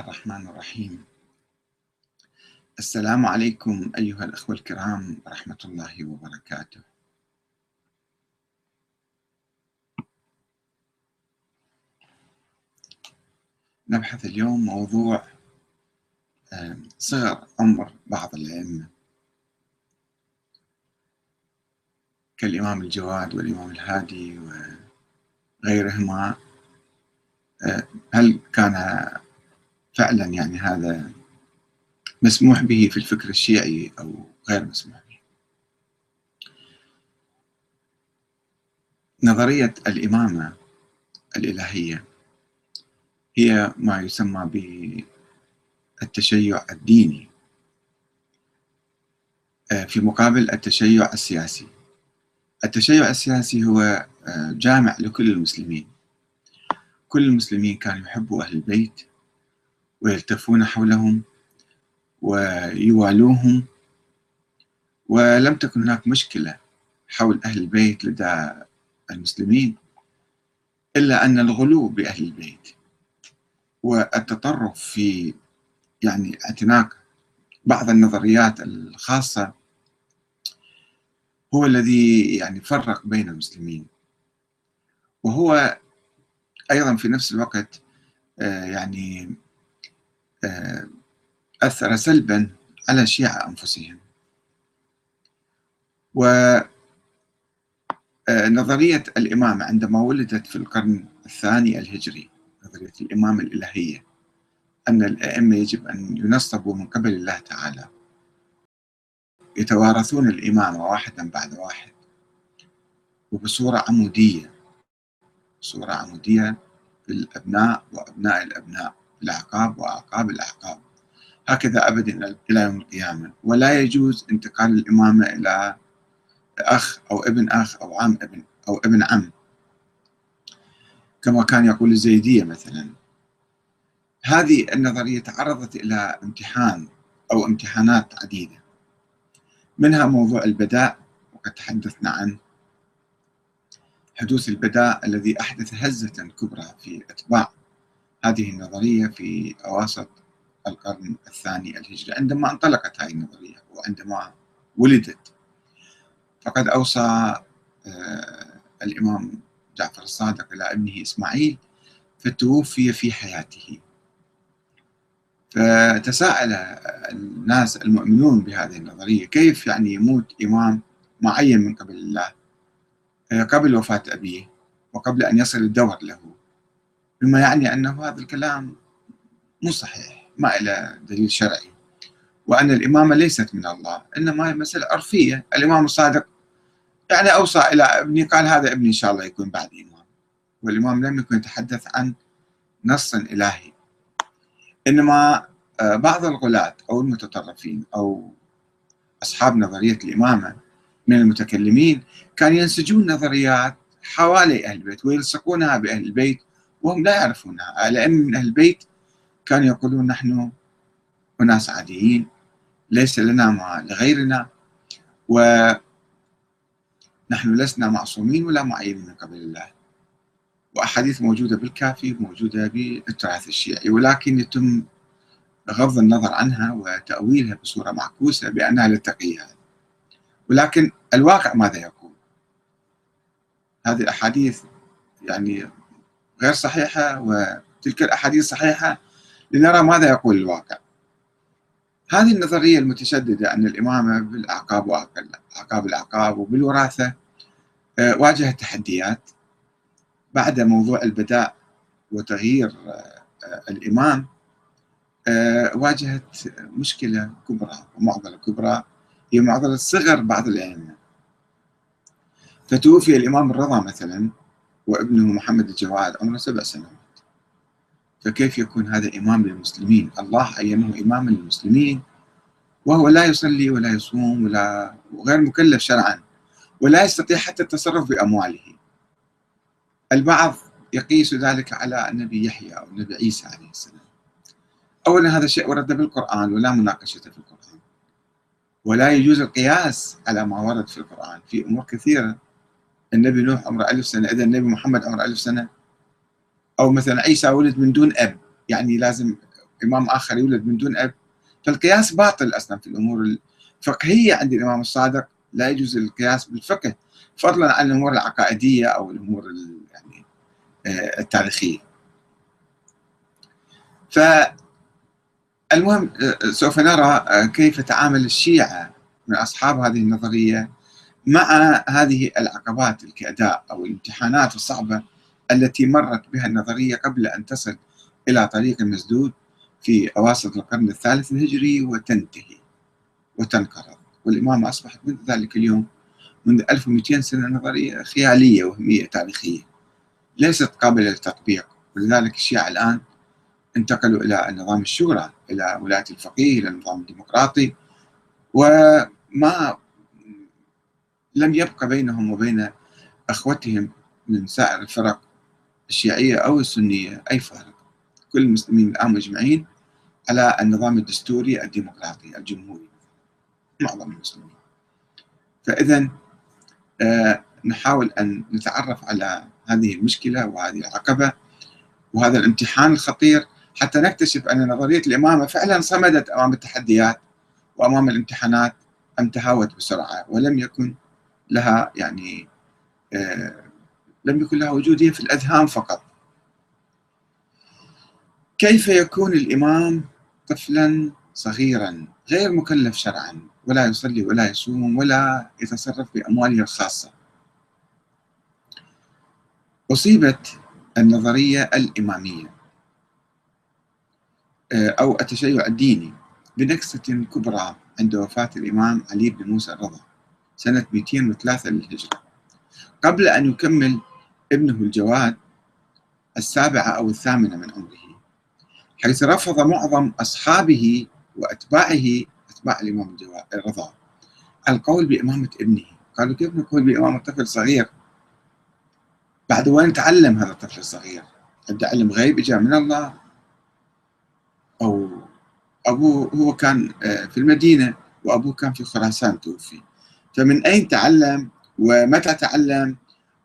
الرحمن الرحيم. السلام عليكم أيها الأخوة الكرام ورحمة الله وبركاته. نبحث اليوم موضوع صغر عمر بعض الأئمة. كالإمام الجواد والإمام الهادي وغيرهما. هل كان فعلا يعني هذا مسموح به في الفكر الشيعي أو غير مسموح به. نظرية الإمامة الإلهية هي ما يسمى بالتشيع الديني في مقابل التشيع السياسي. التشيع السياسي هو جامع لكل المسلمين. كل المسلمين كانوا يحبوا أهل البيت ويلتفون حولهم ويوالوهم ولم تكن هناك مشكلة حول أهل البيت لدى المسلمين إلا أن الغلو بأهل البيت والتطرف في يعني اعتناق بعض النظريات الخاصة هو الذي يعني فرق بين المسلمين. وهو أيضا في نفس الوقت يعني أثر سلبا على الشيعة أنفسهم. ونظرية الإمامة عندما ولدت في القرن الثاني الهجري نظرية الإمامة الإلهية أن الأئمة يجب أن ينصبوا من قبل الله تعالى. يتوارثون الإمامة واحدا بعد واحد وبصورة عمودية صورة عمودية في الأبناء وأبناء الأبناء. الأعقاب وأعقاب الأعقاب. هكذا أبدا إلى يوم القيامة. ولا يجوز انتقال الإمامة إلى أخ أو ابن أخ أو عم ابن أو ابن عم. كما كان يقول الزيدية مثلا. هذه النظرية تعرضت إلى امتحان أو امتحانات عديدة. منها موضوع البداء وقد تحدثنا عن حدوث البداء الذي أحدث هزة كبرى في أتباع هذه النظرية في أواسط القرن الثاني الهجري عندما انطلقت هذه النظرية وعندما ولدت. فقد أوصى الإمام جعفر الصادق إلى ابنه إسماعيل فتوفي في حياته. فتساءل الناس المؤمنون بهذه النظرية كيف يعني يموت إمام معين من قبل الله؟ قبل وفاة أبيه وقبل أن يصل الدور له. بما يعني أنه هذا الكلام مو صحيح ما إلى دليل شرعي. وأن الإمامة ليست من الله إنما هي مسألة عرفية. الإمام الصادق يعني أوصى إلى ابني قال هذا ابني إن شاء الله يكون بعد إمام. والإمام لم يكن يتحدث عن نص إلهي. إنما بعض الغلاة أو المتطرفين أو أصحاب نظرية الإمامة من المتكلمين كانوا ينسجون نظريات حوالي أهل البيت ويلصقونها بأهل البيت وهم لا يعرفونها. لأن من أهل البيت كانوا يقولون نحن أناس عاديين ليس لنا ما لغيرنا ونحن لسنا معصومين ولا معينين من قبل الله. وأحاديث موجودة بالكافي موجودة بالتراث الشيعي ولكن يتم غض النظر عنها وتأويلها بصورة معكوسة بأنها للتقية ولكن الواقع ماذا يقول؟ هذه الأحاديث يعني غير صحيحة وتلك الأحاديث صحيحة لنرى ماذا يقول الواقع. هذه النظرية المتشددة أن الإمامة بالأعقاب وأعقاب الأعقاب وبالوراثة واجهت تحديات بعد موضوع البداء وتغيير الإمام واجهت مشكلة كبرى ومعضلة كبرى هي معضلة صغر بعض الأئمة. فتوفي الإمام الرضا مثلا وابنه محمد الجواد عمره سبع سنوات. فكيف يكون هذا إمام للمسلمين؟ الله عينه إماما للمسلمين وهو لا يصلي ولا يصوم ولا وغير مكلف شرعا ولا يستطيع حتى التصرف بأمواله. البعض يقيس ذلك على النبي يحيى أو النبي عيسى عليه السلام. أولا هذا شيء ورد بالقرآن ولا مناقشة في القرآن. ولا يجوز القياس على ما ورد في القرآن في أمور كثيرة. النبي نوح عمره ألف سنة إذا النبي محمد عمره ألف سنة. أو مثلا عيسى ولد من دون أب يعني لازم إمام آخر يولد من دون أب. فالقياس باطل أصلا في الأمور الفقهية عند الإمام الصادق لا يجوز القياس بالفقه فضلا عن الأمور العقائدية أو الأمور يعني آه، التاريخية. فالمهم آه، سوف نرى آه، كيف تعامل الشيعة من أصحاب هذه النظرية. مع هذه العقبات الكأداء أو الامتحانات الصعبة التي مرت بها النظرية قبل أن تصل إلى طريق مسدود في أواسط القرن الثالث الهجري وتنتهي وتنقرض. والإمامة أصبحت منذ ذلك اليوم منذ 1200 سنة نظرية خيالية وهمية تاريخية ليست قابلة للتطبيق. ولذلك الشيعة الآن انتقلوا إلى النظام الشورى إلى ولاية الفقيه إلى النظام الديمقراطي. وما لم يبقى بينهم وبين أخوتهم من سائر الفرق الشيعية أو السنية أي فارق كل المسلمين الآن مجمعين على النظام الدستوري الديمقراطي الجمهوري. معظم المسلمين. فإذا آه نحاول أن نتعرف على هذه المشكلة وهذه العقبة وهذا الامتحان الخطير حتى نكتشف أن نظرية الإمامة فعلا صمدت أمام التحديات وأمام الامتحانات أم تهاوت بسرعة ولم يكن لها يعني آه لم يكن لها وجودية في الأذهان فقط. كيف يكون الإمام طفلا صغيرا؟ غير مكلف شرعا ولا يصلي ولا يصوم ولا يتصرف بأمواله الخاصة. أصيبت النظرية الإمامية آه، أو التشيع الديني بنكسة كبرى عند وفاة الإمام علي بن موسى الرضا. سنة 203 للهجرة. قبل أن يكمل ابنه الجواد السابعة أو الثامنة من عمره حيث رفض معظم أصحابه وأتباعه أتباع الإمام الرضا القول بإمامة ابنه. قالوا كيف نقول بإمامة طفل صغير؟ بعد وين تعلم هذا الطفل الصغير؟ عنده علم غيب إجا من الله؟ أو أبوه هو كان آه، في المدينة وأبوه كان في خراسان توفي. فمن أين تعلم ومتى تعلم؟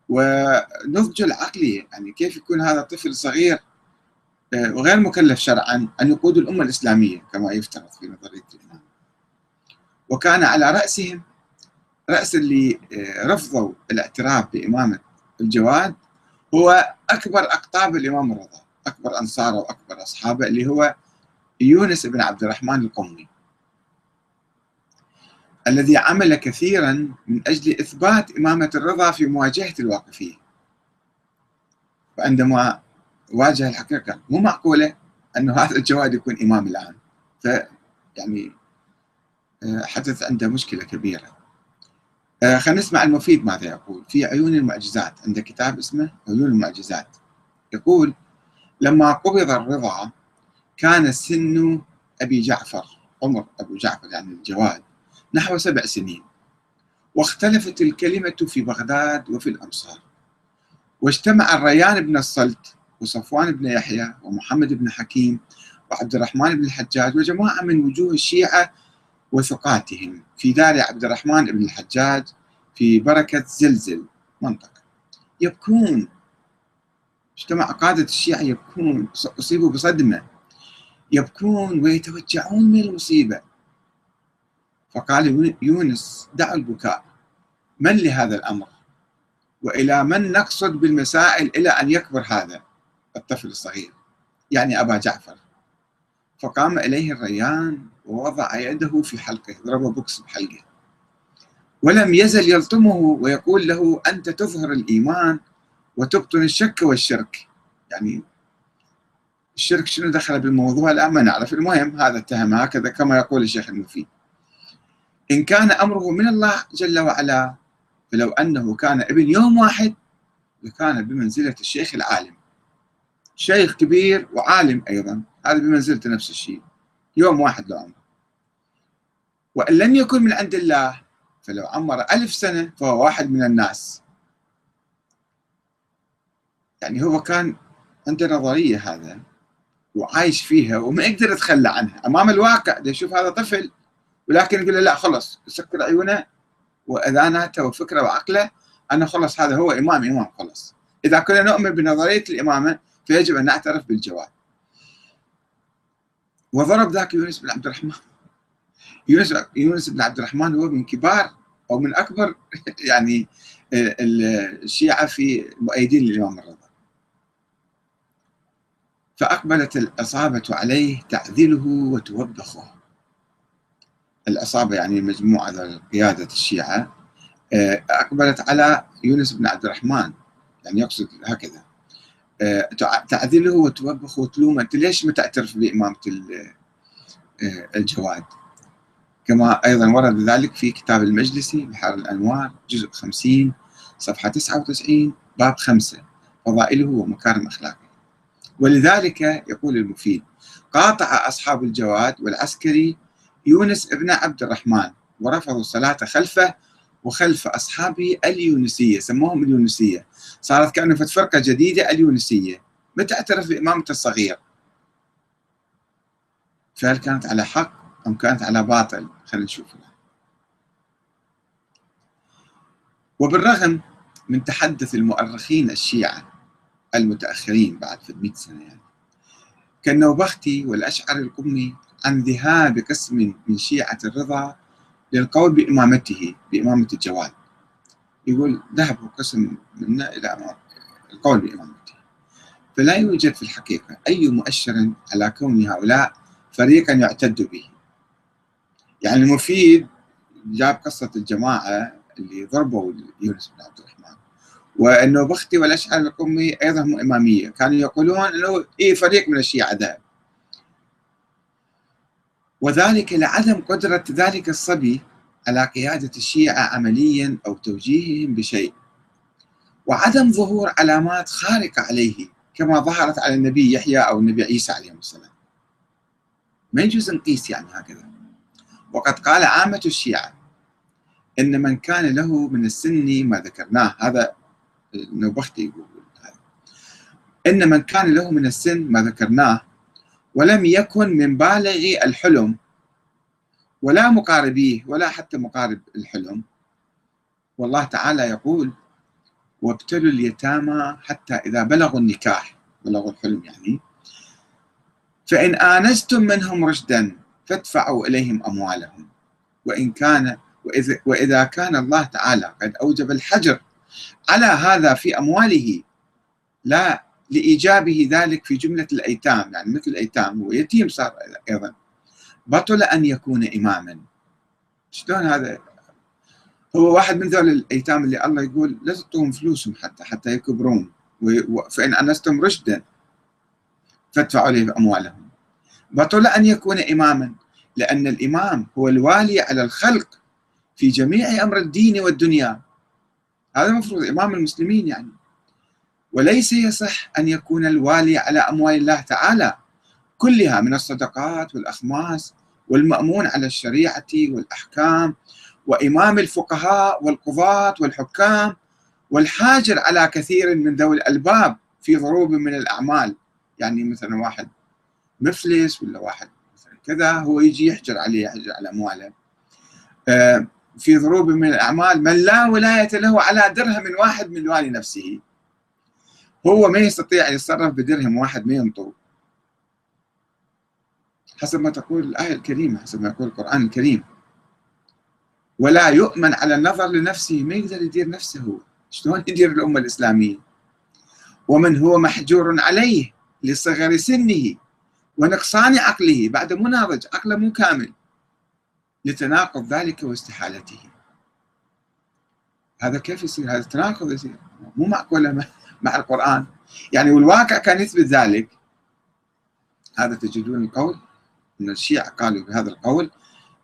ونضج العقلي يعني كيف يكون هذا الطفل صغير؟ آه، وغير مكلف شرعا أن يقود الأمة الإسلامية كما يفترض في نظرية الإمام. وكان على رأسهم رأس اللي آه، رفضوا الاعتراف بإمامة الجواد هو أكبر أقطاب الإمام الرضا أكبر أنصاره وأكبر أصحابه اللي هو يونس بن عبد الرحمن القمي. الذي عمل كثيرا من أجل إثبات إمامة الرضا في مواجهة الواقفية وعندما واجه الحقيقة مو معقولة أنه هذا الجواد يكون إمام الآن. ف يعني آه، حدث عنده مشكلة كبيرة. آه، خلينا نسمع المفيد ماذا يقول. في عيون المعجزات عنده كتاب اسمه عيون المعجزات. يقول لما قبض الرضا كان سن أبي جعفر عمر أبو جعفر يعني الجواد نحو سبع سنين. واختلفت الكلمة في بغداد وفي الأمصار. واجتمع الريان بن الصلت وصفوان بن يحيى ومحمد بن حكيم وعبد الرحمن بن الحجاج وجماعة من وجوه الشيعة وثقاتهم في دار عبد الرحمن بن الحجاج في بركة زلزل منطقة. يبكون اجتمع قادة الشيعة يبكون أصيبوا بصدمة. يبكون ويتوجعون من المصيبة. فقال يونس دعوا البكاء. من لهذا الأمر؟ وإلى من نقصد بالمسائل إلى أن يكبر هذا الطفل الصغير؟ يعني أبا جعفر. فقام إليه الريان ووضع يده في حلقه ضرب بوكس بحلقه. ولم يزل يلطمه ويقول له أنت تظهر الإيمان وتبطن الشك والشرك. يعني الشرك شنو دخل بالموضوع؟ لا ما نعرف. المهم هذا اتهم هكذا كما يقول الشيخ المفيد. إن كان أمره من الله جل وعلا فلو أنه كان ابن يوم واحد لكان بمنزلة الشيخ العالم. شيخ كبير وعالم أيضا هذا بمنزلته نفس الشيء. يوم واحد لو عمر. وإن لم يكن من عند الله فلو عمر ألف سنة فهو واحد من الناس. يعني هو كان عنده نظرية هذا وعايش فيها وما يقدر يتخلى عنها. أمام الواقع يشوف هذا طفل ولكن يقول له لا خلص يسكر عيونه وأذاناته وفكره وعقله أنا خلص هذا هو إمام إمام خلص إذا كنا نؤمن بنظرية الإمامة فيجب أن نعترف بالجواب. وضرب ذاك يونس بن عبد الرحمن. يونس يونس بن عبد الرحمن هو من كبار أو من أكبر يعني الشيعة في مؤيدين للإمام الرضا. فأقبلت العصابه عليه تعذله وتوبخه. العصابه يعني مجموعة قيادة الشيعة آه، أقبلت على يونس بن عبد الرحمن يعني يقصد هكذا. آه، تعذله وتوبخه وتلومه. أنت ليش ما تعترف بإمامة آه، الجواد؟ كما أيضا ورد ذلك في كتاب المجلسي بحار الأنوار جزء 50 صفحة 99 باب 5 فضائله ومكارم أخلاقه. ولذلك يقول المفيد قاطع أصحاب الجواد والعسكري يونس ابن عبد الرحمن ورفضوا الصلاة خلفه وخلف أصحابه اليونسية سموهم اليونسية. صارت كأنه فرقة جديدة اليونسية. متى اعترف بإمامة الصغير؟ فهل كانت على حق أم كانت على باطل؟ خلينا نشوف. وبالرغم من تحدث المؤرخين الشيعة المتأخرين بعد في 100 سنة يعني كالنوبختي والأشعري القمي عن ذهاب قسم من شيعة الرضا للقول بإمامته بإمامة الجواد يقول ذهبوا قسم منا إلى القول بإمامته. فلا يوجد في الحقيقة أي مؤشر على كون هؤلاء فريقا يعتد به. يعني المفيد جاب قصة الجماعة اللي ضربوا يونس بن عبد الرحمن. وأنه بختي والاشعري القمي أيضا هم إمامية. كانوا يقولون إنه اي فريق من الشيعة ذهب وذلك لعدم قدرة ذلك الصبي على قيادة الشيعة عمليا أو توجيههم بشيء. وعدم ظهور علامات خارقة عليه كما ظهرت على النبي يحيى أو النبي عيسى عليه السلام. ما يجوز نقيس يعني هكذا. وقد قال عامة الشيعة إن من كان له من السن ما ذكرناه. هذا نوبختي يقول. إن من كان له من السن ما ذكرناه ولم يكن من بالغ الحلم ولا مقاربيه ولا حتى مقارب الحلم. والله تعالى يقول وابتلوا اليتامى حتى إذا بلغوا النكاح. بلغوا الحلم يعني. فإن آنستم منهم رشدا فادفعوا إليهم أموالهم. وإن كان وإذا, وإذا كان الله تعالى قد أوجب الحجر على هذا في أمواله لا لإيجابه ذلك في جملة الأيتام يعني مثل الأيتام هو يتيم صار أيضا. بطل أن يكون إماما. شلون هذا؟ هو واحد من ذول الأيتام اللي الله يقول لا تعطوهم فلوسهم حتى حتى يكبرون. فإن أنستم رشدا فادفعوا إليه أموالهم. بطل أن يكون إماما لأن الإمام هو الوالي على الخلق في جميع أمر الدين والدنيا. هذا المفروض إمام المسلمين يعني. وليس يصح أن يكون الوالي على أموال الله تعالى. كلها من الصدقات والأخماس والمأمون على الشريعة والأحكام وإمام الفقهاء والقضاة والحكام والحاجر على كثير من ذوي الألباب في ضروب من الأعمال. يعني مثلا واحد مفلس ولا واحد كذا هو يجي يحجر عليه يحجر على أمواله. آه، في ضروب من الأعمال من لا ولاية له على درهم واحد من والي نفسه. هو ما يستطيع يتصرف بدرهم واحد ما ينطو حسب ما تقول الآية الكريمة حسب ما يقول القرآن الكريم. ولا يؤمن على النظر لنفسه ما يقدر يدير نفسه. شلون يدير الأمة الإسلامية؟ ومن هو محجور عليه لصغر سنه ونقصان عقله. بعد مو ناضج عقله مو كامل. لتناقض ذلك واستحالته. هذا كيف يصير؟ هذا تناقض يصير؟ مو معقولة مع القرآن. يعني والواقع كان يثبت ذلك. هذا تجدون القول. أن الشيعة قالوا بهذا القول.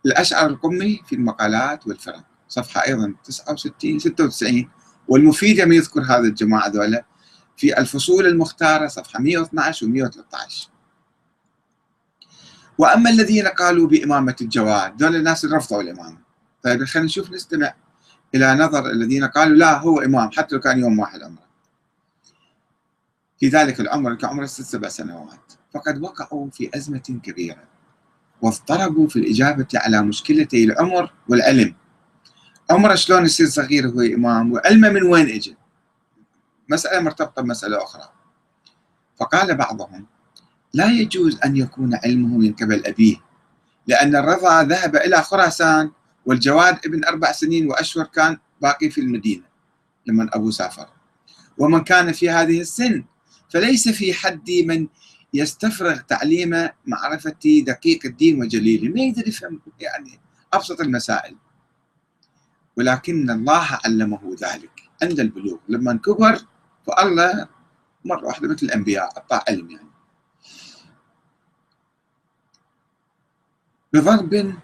الأشعر القمي في المقالات والفرق. صفحة أيضا 69 96 والمفيد يم يذكر هذا الجماعة ذولا في الفصول المختارة صفحة 112 و 113 وأما الذين قالوا بإمامة الجواد دول الناس اللي رفضوا الإمامة. طيب خلينا نشوف نستمع إلى نظر الذين قالوا لا هو إمام حتى لو كان يوم واحد عمره. في ذلك العمر كعمر ست سبع سنوات. فقد وقعوا في أزمة كبيرة واضطربوا في الإجابة على مشكلتي العمر والعلم عمره شلون يصير صغير هو إمام وعلمه من وين اجى مسألة مرتبطة بمسألة أخرى. فقال بعضهم لا يجوز أن يكون علمه من قبل أبيه لأن الرضا ذهب إلى خراسان والجواد ابن أربع سنين وأشهر كان باقي في المدينة. لما أبو سافر. ومن كان في هذه السن فليس في حد من يستفرغ تعليم معرفة دقيق الدين وجليله. ما يقدر يفهم يعني أبسط المسائل. ولكن الله علمه ذلك عند البلوغ. لما كبر فالله مرة واحدة مثل الأنبياء أعطاه علم يعني. بضرب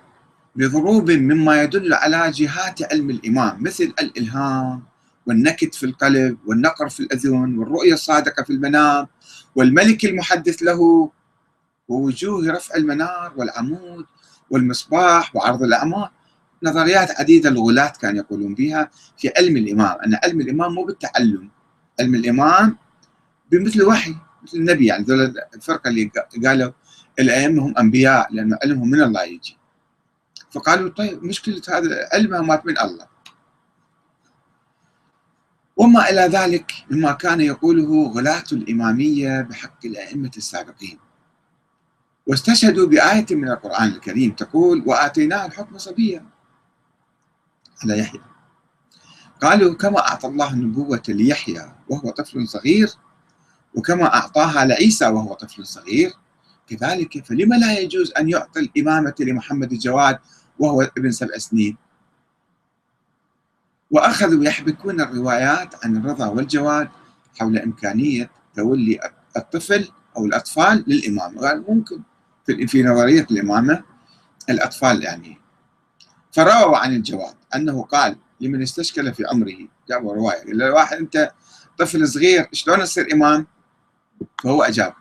بضروب مما يدل على جهات علم الإمام مثل الإلهام والنكت في القلب والنقر في الأذن والرؤية الصادقة في المنام والملك المحدث له ووجوه رفع المنار والعمود والمصباح وعرض الأعمار. نظريات عديدة الغلاة كانوا يقولون بها في علم الإمام أن علم الإمام مو بالتعلم. علم الإمام بمثل وحي مثل النبي. يعني ذول الفرقة اللي قالوا الأئمة هم أنبياء لأن علمهم من الله يجي. فقالوا طيب مشكلة هذا علمها مات من الله. وما إلى ذلك مما كان يقوله غلاة الإمامية بحق الأئمة السابقين. واستشهدوا بآية من القرآن الكريم تقول وآتيناه الحكم صبيا. على يحيى. قالوا كما أعطى الله النبوة ليحيى وهو طفل صغير وكما أعطاها لعيسى وهو طفل صغير كذلك فلما لا يجوز أن يعطي الإمامة لمحمد الجواد وهو ابن سبع سنين؟ وأخذوا يحبكون الروايات عن الرضا والجواد حول إمكانية تولي الطفل أو الأطفال للإمامة قال ممكن في نظرية الإمامة الأطفال يعني فرووا عن الجواد. أنه قال لمن استشكل في عمره جابوا رواية قال له واحد أنت طفل صغير شلون تصير إمام؟ فهو أجاب.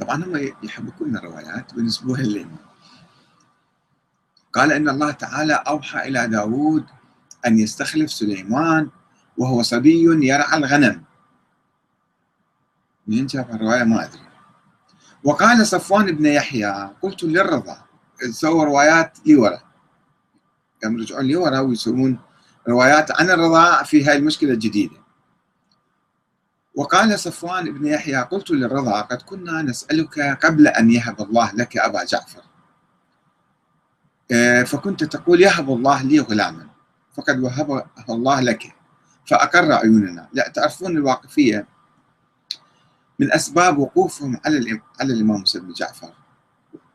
طبعا هم يحبكون الروايات وينسبوها للإمام قال إن الله تعالى أوحى إلى داود أن يستخلف سليمان وهو صبي يرعى الغنم. من جاب الرواية؟ ما أدري. وقال صفوان بن يحيى قلت للرضا سووا روايات لي ورا قام يرجعون لي ورا ويسوون روايات عن الرضا في هاي المشكلة الجديدة. وقال صفوان بن يحيى قلت للرضا قد كنا نسألك قبل أن يهب الله لك أبا جعفر. فكنت تقول يهب الله لي غلاما فقد وهب الله لك فأقر عيوننا. لا تعرفون الواقفية من أسباب وقوفهم على على الإمام موسى بن جعفر.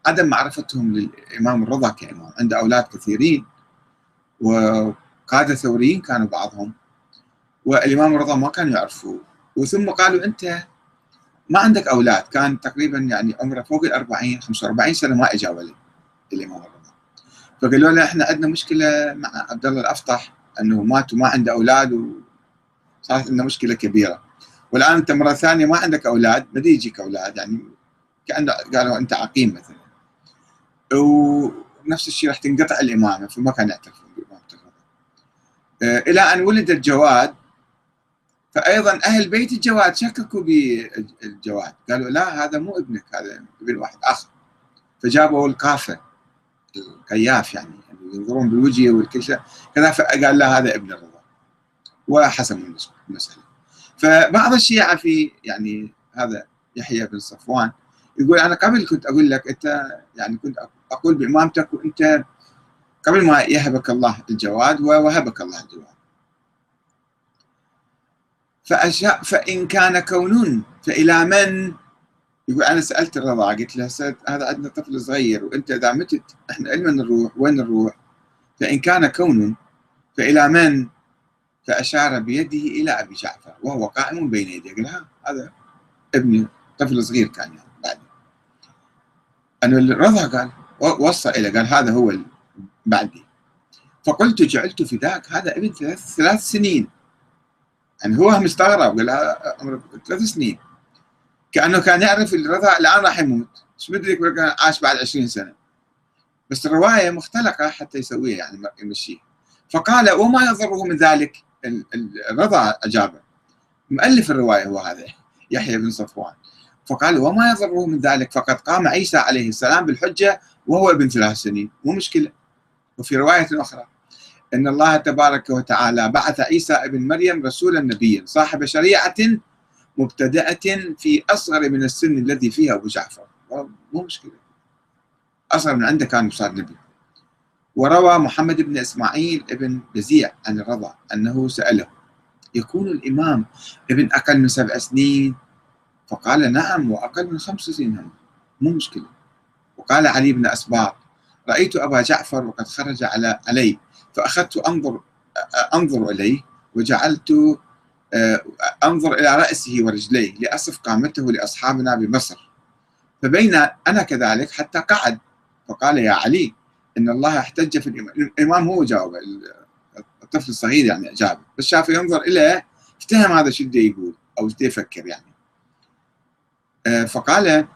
عدم معرفتهم للإمام الرضا كإمام عنده أولاد كثيرين وقادة ثوريين كانوا بعضهم والإمام الرضا ما كانوا يعرفوه. وثم قالوا أنت ما عندك أولاد. كان تقريبا يعني عمره فوق ال 40 45 سنة ما إجا ولد الإمام الرضا. فقالوا له إحنا عندنا مشكلة مع عبد الله الأفطح إنه مات وما عنده أولاد وصارت لنا مشكلة كبيرة. والآن أنت مرة ثانية ما عندك أولاد ما يجيك أولاد يعني كان قالوا أنت عقيم مثلا. ونفس الشيء راح تنقطع الإمامة فما كان يعترفون بامامته آه، إلى أن ولد الجواد فايضا أهل بيت الجواد شككوا بالجواد. قالوا لا هذا مو ابنك هذا ابن واحد آخر. فجابوا القافة. الكياف يعني, يعني ينظرون بالوجه والكل شيء. كذا فقال لا هذا ابن الرضا. وحسموا المسألة. فبعض الشيعة في يعني هذا يحيى بن صفوان يقول أنا قبل كنت أقول لك أنت يعني كنت أقول بإمامتك وأنت قبل ما يهبك الله الجواد ووهبك الله الجواد. فأشاء فإن كان كون فإلى من؟ يقول أنا سألت الرضا قلت له هذا عندنا طفل صغير وأنت إذا متت إحنا علما نروح؟ وين نروح؟ فإن كان كون فإلى من؟ فأشار بيده إلى أبي جعفر وهو قائم بين يديه. قال هذا ابني طفل صغير كان يعني بعد. أنا الرضا قال وصى إلى قال هذا هو بعدي. فقلت جعلت فداك هذا ابن ثلاث, ثلاث سنين. يعني هو مستغرب قال عمره ثلاث سنين. كأنه كان يعرف الرضا الآن راح يموت. إيش مدري كان عاش بعد 20 سنة. بس الرواية مختلقة حتى يسويها يعني يمشيها. فقال وما يضره من ذلك الرضا أجابه. مؤلف الرواية هو هذا يحيى بن صفوان. فقال وما يضره من ذلك فقد قام عيسى عليه السلام بالحجة وهو ابن ثلاث سنين. مو مشكلة. وفي رواية أخرى إن الله تبارك وتعالى بعث عيسى ابن مريم رسولا نبيا صاحب شريعة مبتدأة في أصغر من السن الذي فيها أبو جعفر. مو مشكلة. أصغر من عنده كان صار نبي. وروى محمد بن إسماعيل ابن بزيع عن الرضا أنه سأله يكون الإمام ابن أقل من سبع سنين؟ فقال نعم وأقل من خمس سنين مو مشكلة. وقال علي بن أسباط رأيت أبا جعفر وقد خرج على علي فأخذت أنظر أنظر إليه وجعلت آه، أنظر إلى رأسه ورجليه لأصف قامته لأصحابنا بمصر. فبين أنا كذلك حتى قعد. فقال يا علي إن الله احتج في الإمام الإمام هو جاوب الطفل الصغير يعني أجاب بس شافه ينظر إليه افتهم هذا شو يقول أو شو يفكر يعني. آه، فقال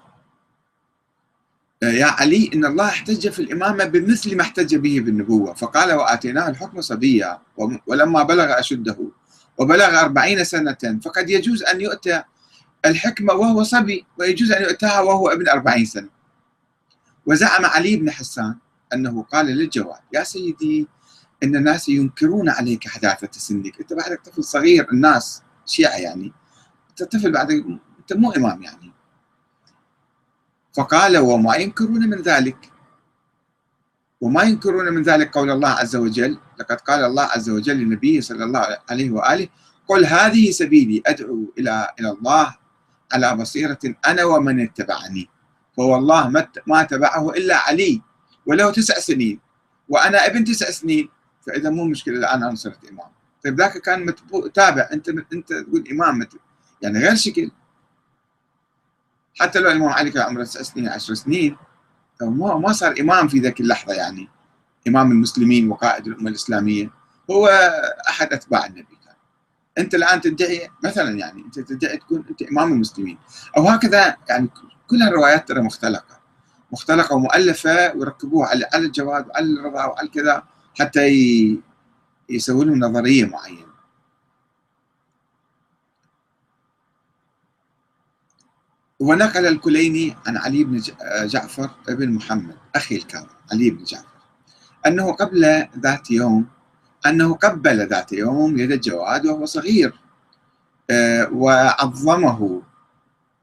يا علي إن الله احتج في الإمامة بمثل ما احتج به بالنبوة. فقال وآتيناه الحكم صبيا ولما بلغ أشده. وبلغ أربعين سنة. فقد يجوز أن يؤتى الحكمة وهو صبي ويجوز أن يؤتاها وهو ابن أربعين سنة. وزعم علي بن حسان أنه قال للجواد يا سيدي إن الناس ينكرون عليك حداثة سنك أنت بعدك طفل صغير الناس شيعة يعني. أنت طفل بعدك أنت مو إمام يعني. فقال وما ينكرون من ذلك. وما ينكرون من ذلك قول الله عز وجل لقد قال الله عز وجل للنبي صلى الله عليه وآله قل هذه سبيلي أدعو إلى إلى الله على بصيرة أنا ومن اتبعني فوالله ما تبعه إلا علي وله تسع سنين وأنا ابن تسع سنين فإذا مو مشكلة الآن أنا صرت إمام. طيب ذاك كان تابع أنت أنت تقول إمام يعني غير شكل. حتى لو الإمام علي كان عمره تسع سنين عشر سنين ما ما صار إمام في ذاك اللحظة يعني. إمام المسلمين وقائد الأمة الإسلامية. هو أحد أتباع النبي كان. أنت الآن تدعي مثلا يعني أنت تدعي تكون أنت إمام المسلمين. أو هكذا يعني كل الروايات ترى مختلقة. مختلقة ومؤلفة ويركبوها على على الجواد وعلى الرضا وعلى كذا حتى يسوون لهم نظرية معينة. ونقل الكليني عن علي بن جعفر بن محمد أخي الكاظم علي بن جعفر. أنه قبل ذات يوم أنه قبل ذات يوم يد الجواد وهو صغير آه، وعظمه.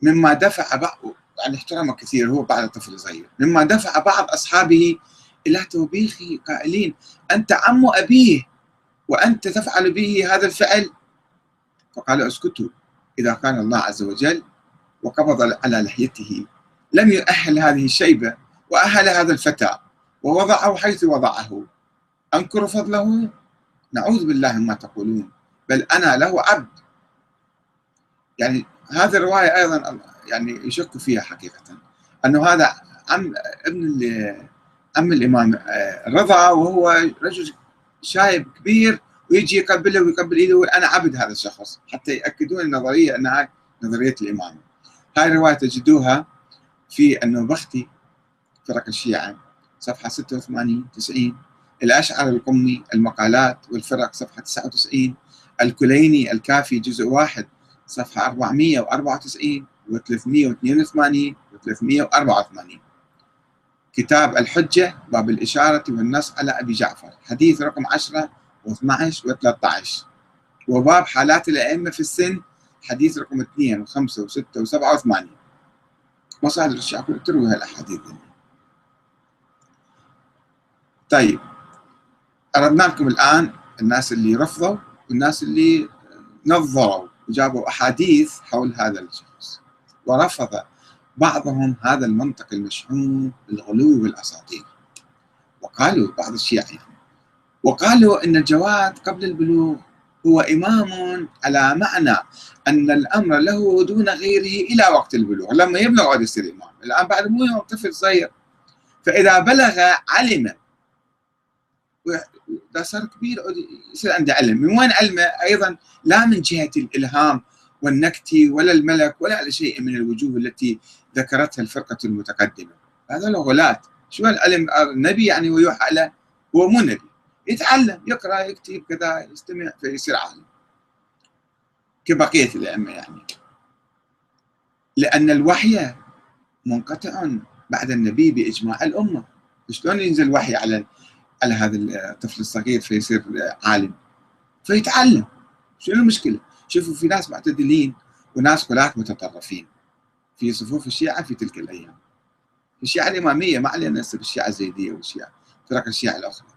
مما دفع بعض يعني احترمه كثير هو بعد طفل صغير. مما دفع بعض أصحابه إلى توبيخه قائلين أنت عم أبيه وأنت تفعل به هذا الفعل؟ فقال اسكتوا إذا كان الله عز وجل وقبض على لحيته. لم يؤهل هذه الشيبة وأهل هذا الفتى ووضعه حيث وضعه. أنكر فضله؟ نعوذ بالله مما تقولون بل أنا له عبد. يعني هذه الرواية أيضا يعني يشك فيها حقيقة. أنه هذا عم ابن عم الإمام رضا وهو رجل شايب كبير ويجي يقبله ويقبل إيده أنا عبد هذا الشخص حتى يأكدون النظرية إنها نظرية الامامه. هاي الرواية تجدوها في النوبختي فرق الشيعة صفحة 86 90 الاشعر القمي المقالات والفرق صفحة 99 الكليني الكافي جزء واحد صفحة 494 و382 و384 كتاب الحجة باب الإشارة والنص على أبي جعفر. حديث رقم 10 و12 و13 وباب حالات الأئمة في السن حديث رقم 2 و5 و6 و7 و8 مصادر الشيعة تروي هالأحاديث طيب أردنا لكم الآن الناس اللي رفضوا والناس اللي نظروا وجابوا أحاديث حول هذا الشخص. ورفض بعضهم هذا المنطق المشحون بالغلو والأساطير. وقالوا بعض الشيعة يعني وقالوا أن الجواد قبل البلوغ هو إمام على معنى أن الأمر له دون غيره إلى وقت البلوغ لما يبلغ عاد يصير إمام الآن بعد مو يوم طفل صغير. فإذا بلغ علم إذا صار كبير يصير عنده علم. من وين علمه؟ أيضا لا من جهة الإلهام والنكتي ولا الملك ولا على شيء من الوجوه التي ذكرتها الفرقة المتقدمة. هذا غلات شو العلم؟ النبي يعني ويوحى له هو مو نبي. يتعلم يقرأ يكتب كذا يستمع فيصير عالم. كبقية الأئمة يعني. لأن الوحي منقطع بعد النبي بإجماع الأمة. شلون ينزل وحي على على هذا الطفل الصغير فيصير عالم؟ فيتعلم. شنو المشكلة؟ شوفوا في ناس معتدلين وناس غلاة متطرفين. في صفوف الشيعة في تلك الأيام. الشيعة الإمامية ما علينا هسه بالشيعة الزيدية والشيعة. فرق الشيعة الأخرى.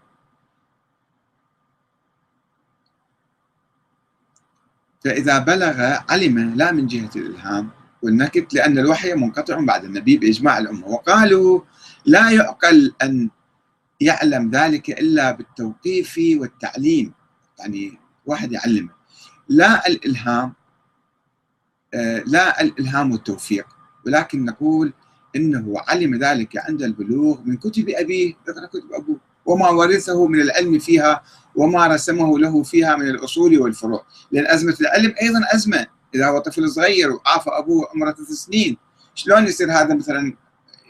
فإذا بلغ علم لا من جهة الإلهام والنكت لأن الوحي منقطع بعد النبي بإجماع الأمة. وقالوا لا يعقل أن يعلم ذلك إلا بالتوقيف والتعليم. يعني واحد يعلمه. لا الإلهام آه، لا الإلهام والتوفيق. ولكن نقول إنه علم ذلك عند البلوغ من كتب أبيه. ذكر كتب أبوه. وما ورثه من العلم فيها وما رسمه له فيها من الأصول والفروع. لأن أزمة العلم أيضا أزمة. إذا هو طفل صغير وعاف أبوه عمره ثلاث سنين شلون يصير هذا مثلا؟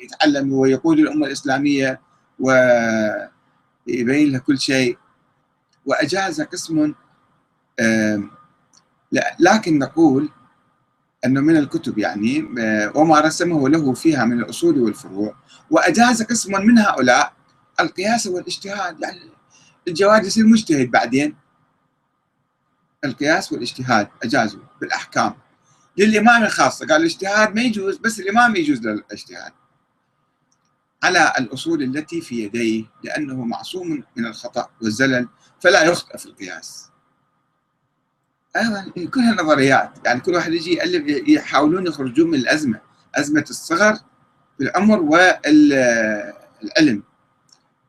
يتعلم ويقود الأمة الإسلامية ويبين له كل شيء. وأجاز قسم لكن نقول أنه من الكتب يعني وما رسمه له فيها من الأصول والفروع. وأجاز قسم من هؤلاء القياس والاجتهاد يعني الجواد يصير مجتهد بعدين. القياس والاجتهاد أجازوا بالأحكام. للإمام الخاصة قال الاجتهاد ما يجوز بس الإمام يجوز للاجتهاد. على الأصول التي في يديه لأنه معصوم من الخطأ والزلل فلا يخطئ في القياس. أيضا كلها نظريات يعني كل واحد يجي يألف يحاولون يخرجون من الأزمة أزمة الصغر في العمر والعلم.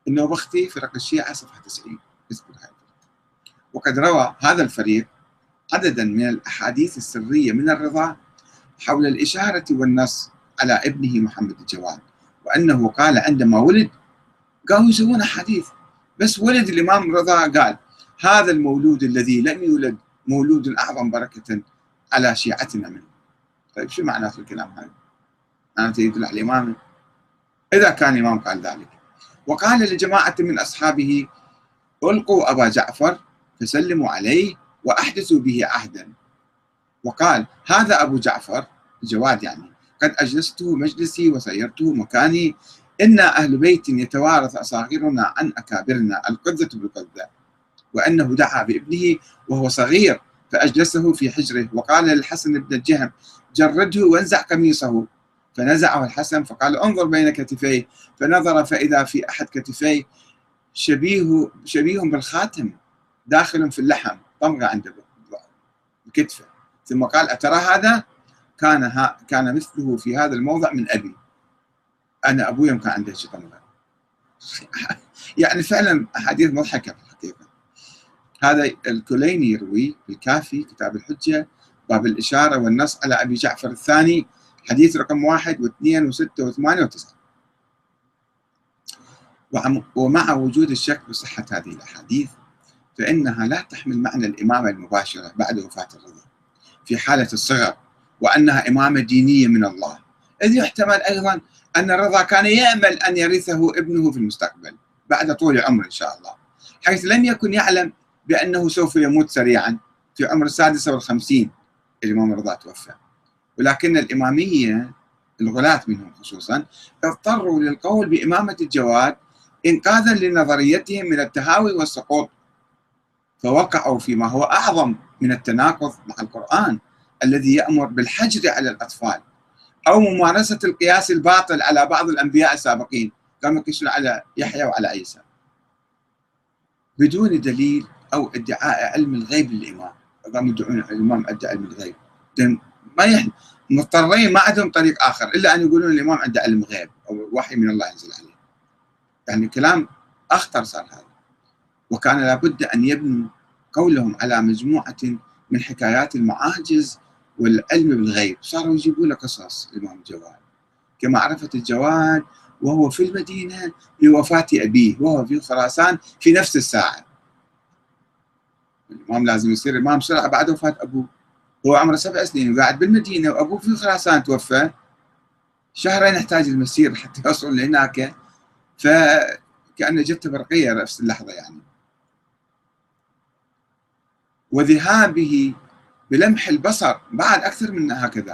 النوبختي فرق الشيعة صفحة 90 وقد روى هذا الفريق عددا من الأحاديث السرية من الرضا حول الإشارة والنص على ابنه محمد الجواد وأنه قال عندما ولد قاموا يسوون أحاديث بس ولد الإمام رضا قال هذا المولود الذي لم يولد مولود أعظم بركة على شيعتنا منه. طيب شو معناته الكلام هذا؟ معناته يدل على الإمام. إذا كان الإمام قال ذلك. وقال لجماعة من أصحابه ألقوا أبا جعفر فسلموا عليه وأحدثوا به عهدا. وقال هذا أبو جعفر. جواد يعني قد أجلسته مجلسي وسيرته مكاني إنا أهل بيت يتوارث أصاغرنا عن أكابرنا القدة بالقدة وأنه دعا بابنه وهو صغير فأجلسه في حجره وقال للحسن بن الجهم جرده وانزع قميصه. فنزعه الحسن فقال انظر بين كتفيه. فنظر فإذا في أحد كتفيه شبيه شبيه بالخاتم داخل في اللحم طمغة عند بكتفه. ثم قال أترى هذا؟ كان ها كان مثله في هذا الموضع من أبي. أنا أبوي كان عنده شيء طمغة. يعني فعلا أحاديث مضحكة في الحقيقة. هذا الكليني يروي في الكافي كتاب الحجة باب الإشارة والنص على أبي جعفر الثاني حديث رقم واحد واثنين وستة وثمانية وتسعة. ومع وجود الشك بصحة هذه الأحاديث فإنها لا تحمل معنى الإمامة المباشرة بعد وفاة الرضا في حالة الصغر وأنها إمامة دينية من الله. إذ يحتمل أيضا أن الرضا كان يأمل أن يرثه ابنه في المستقبل بعد طول عمره إن شاء الله حيث لم يكن يعلم بأنه سوف يموت سريعا في عمر السادسة والخمسين الإمام الرضا توفى. ولكن الإمامية الغلاة منهم خصوصا اضطروا للقول بإمامة الجواد إنقاذا لنظريتهم من التهاوي والسقوط فوقعوا فيما هو أعظم من التناقض مع القرآن الذي يأمر بالحجر على الأطفال أو ممارسة القياس الباطل على بعض الأنبياء السابقين كما يقيسون على يحيى وعلى عيسى. بدون دليل أو ادعاء علم الغيب للإمام قاموا يدعون الإمام أدى علم الغيب. ما يحن مضطرين ما عندهم طريق آخر إلا أن يقولون الإمام عنده علم غيب أو وحي من الله ينزل عليه. يعني كلام أخطر صار هذا. وكان لابد أن يبنوا قولهم على مجموعة من حكايات المعاجز والعلم بالغيب. صاروا يجيبوا له قصص الإمام الجواد كما عرفت الجواد وهو في المدينة بوفاة أبيه وهو في خراسان في نفس الساعة. الإمام لازم يصير إمام بسرعة بعد وفاة أبوه. هو عمره سبع سنين وقاعد بالمدينة وأبوه في خراسان توفى. شهرين يحتاج المسير حتى يوصل لهناك. فكأنه جت برقية نفس اللحظة يعني. وذهابه بلمح البصر بعد أكثر من هكذا.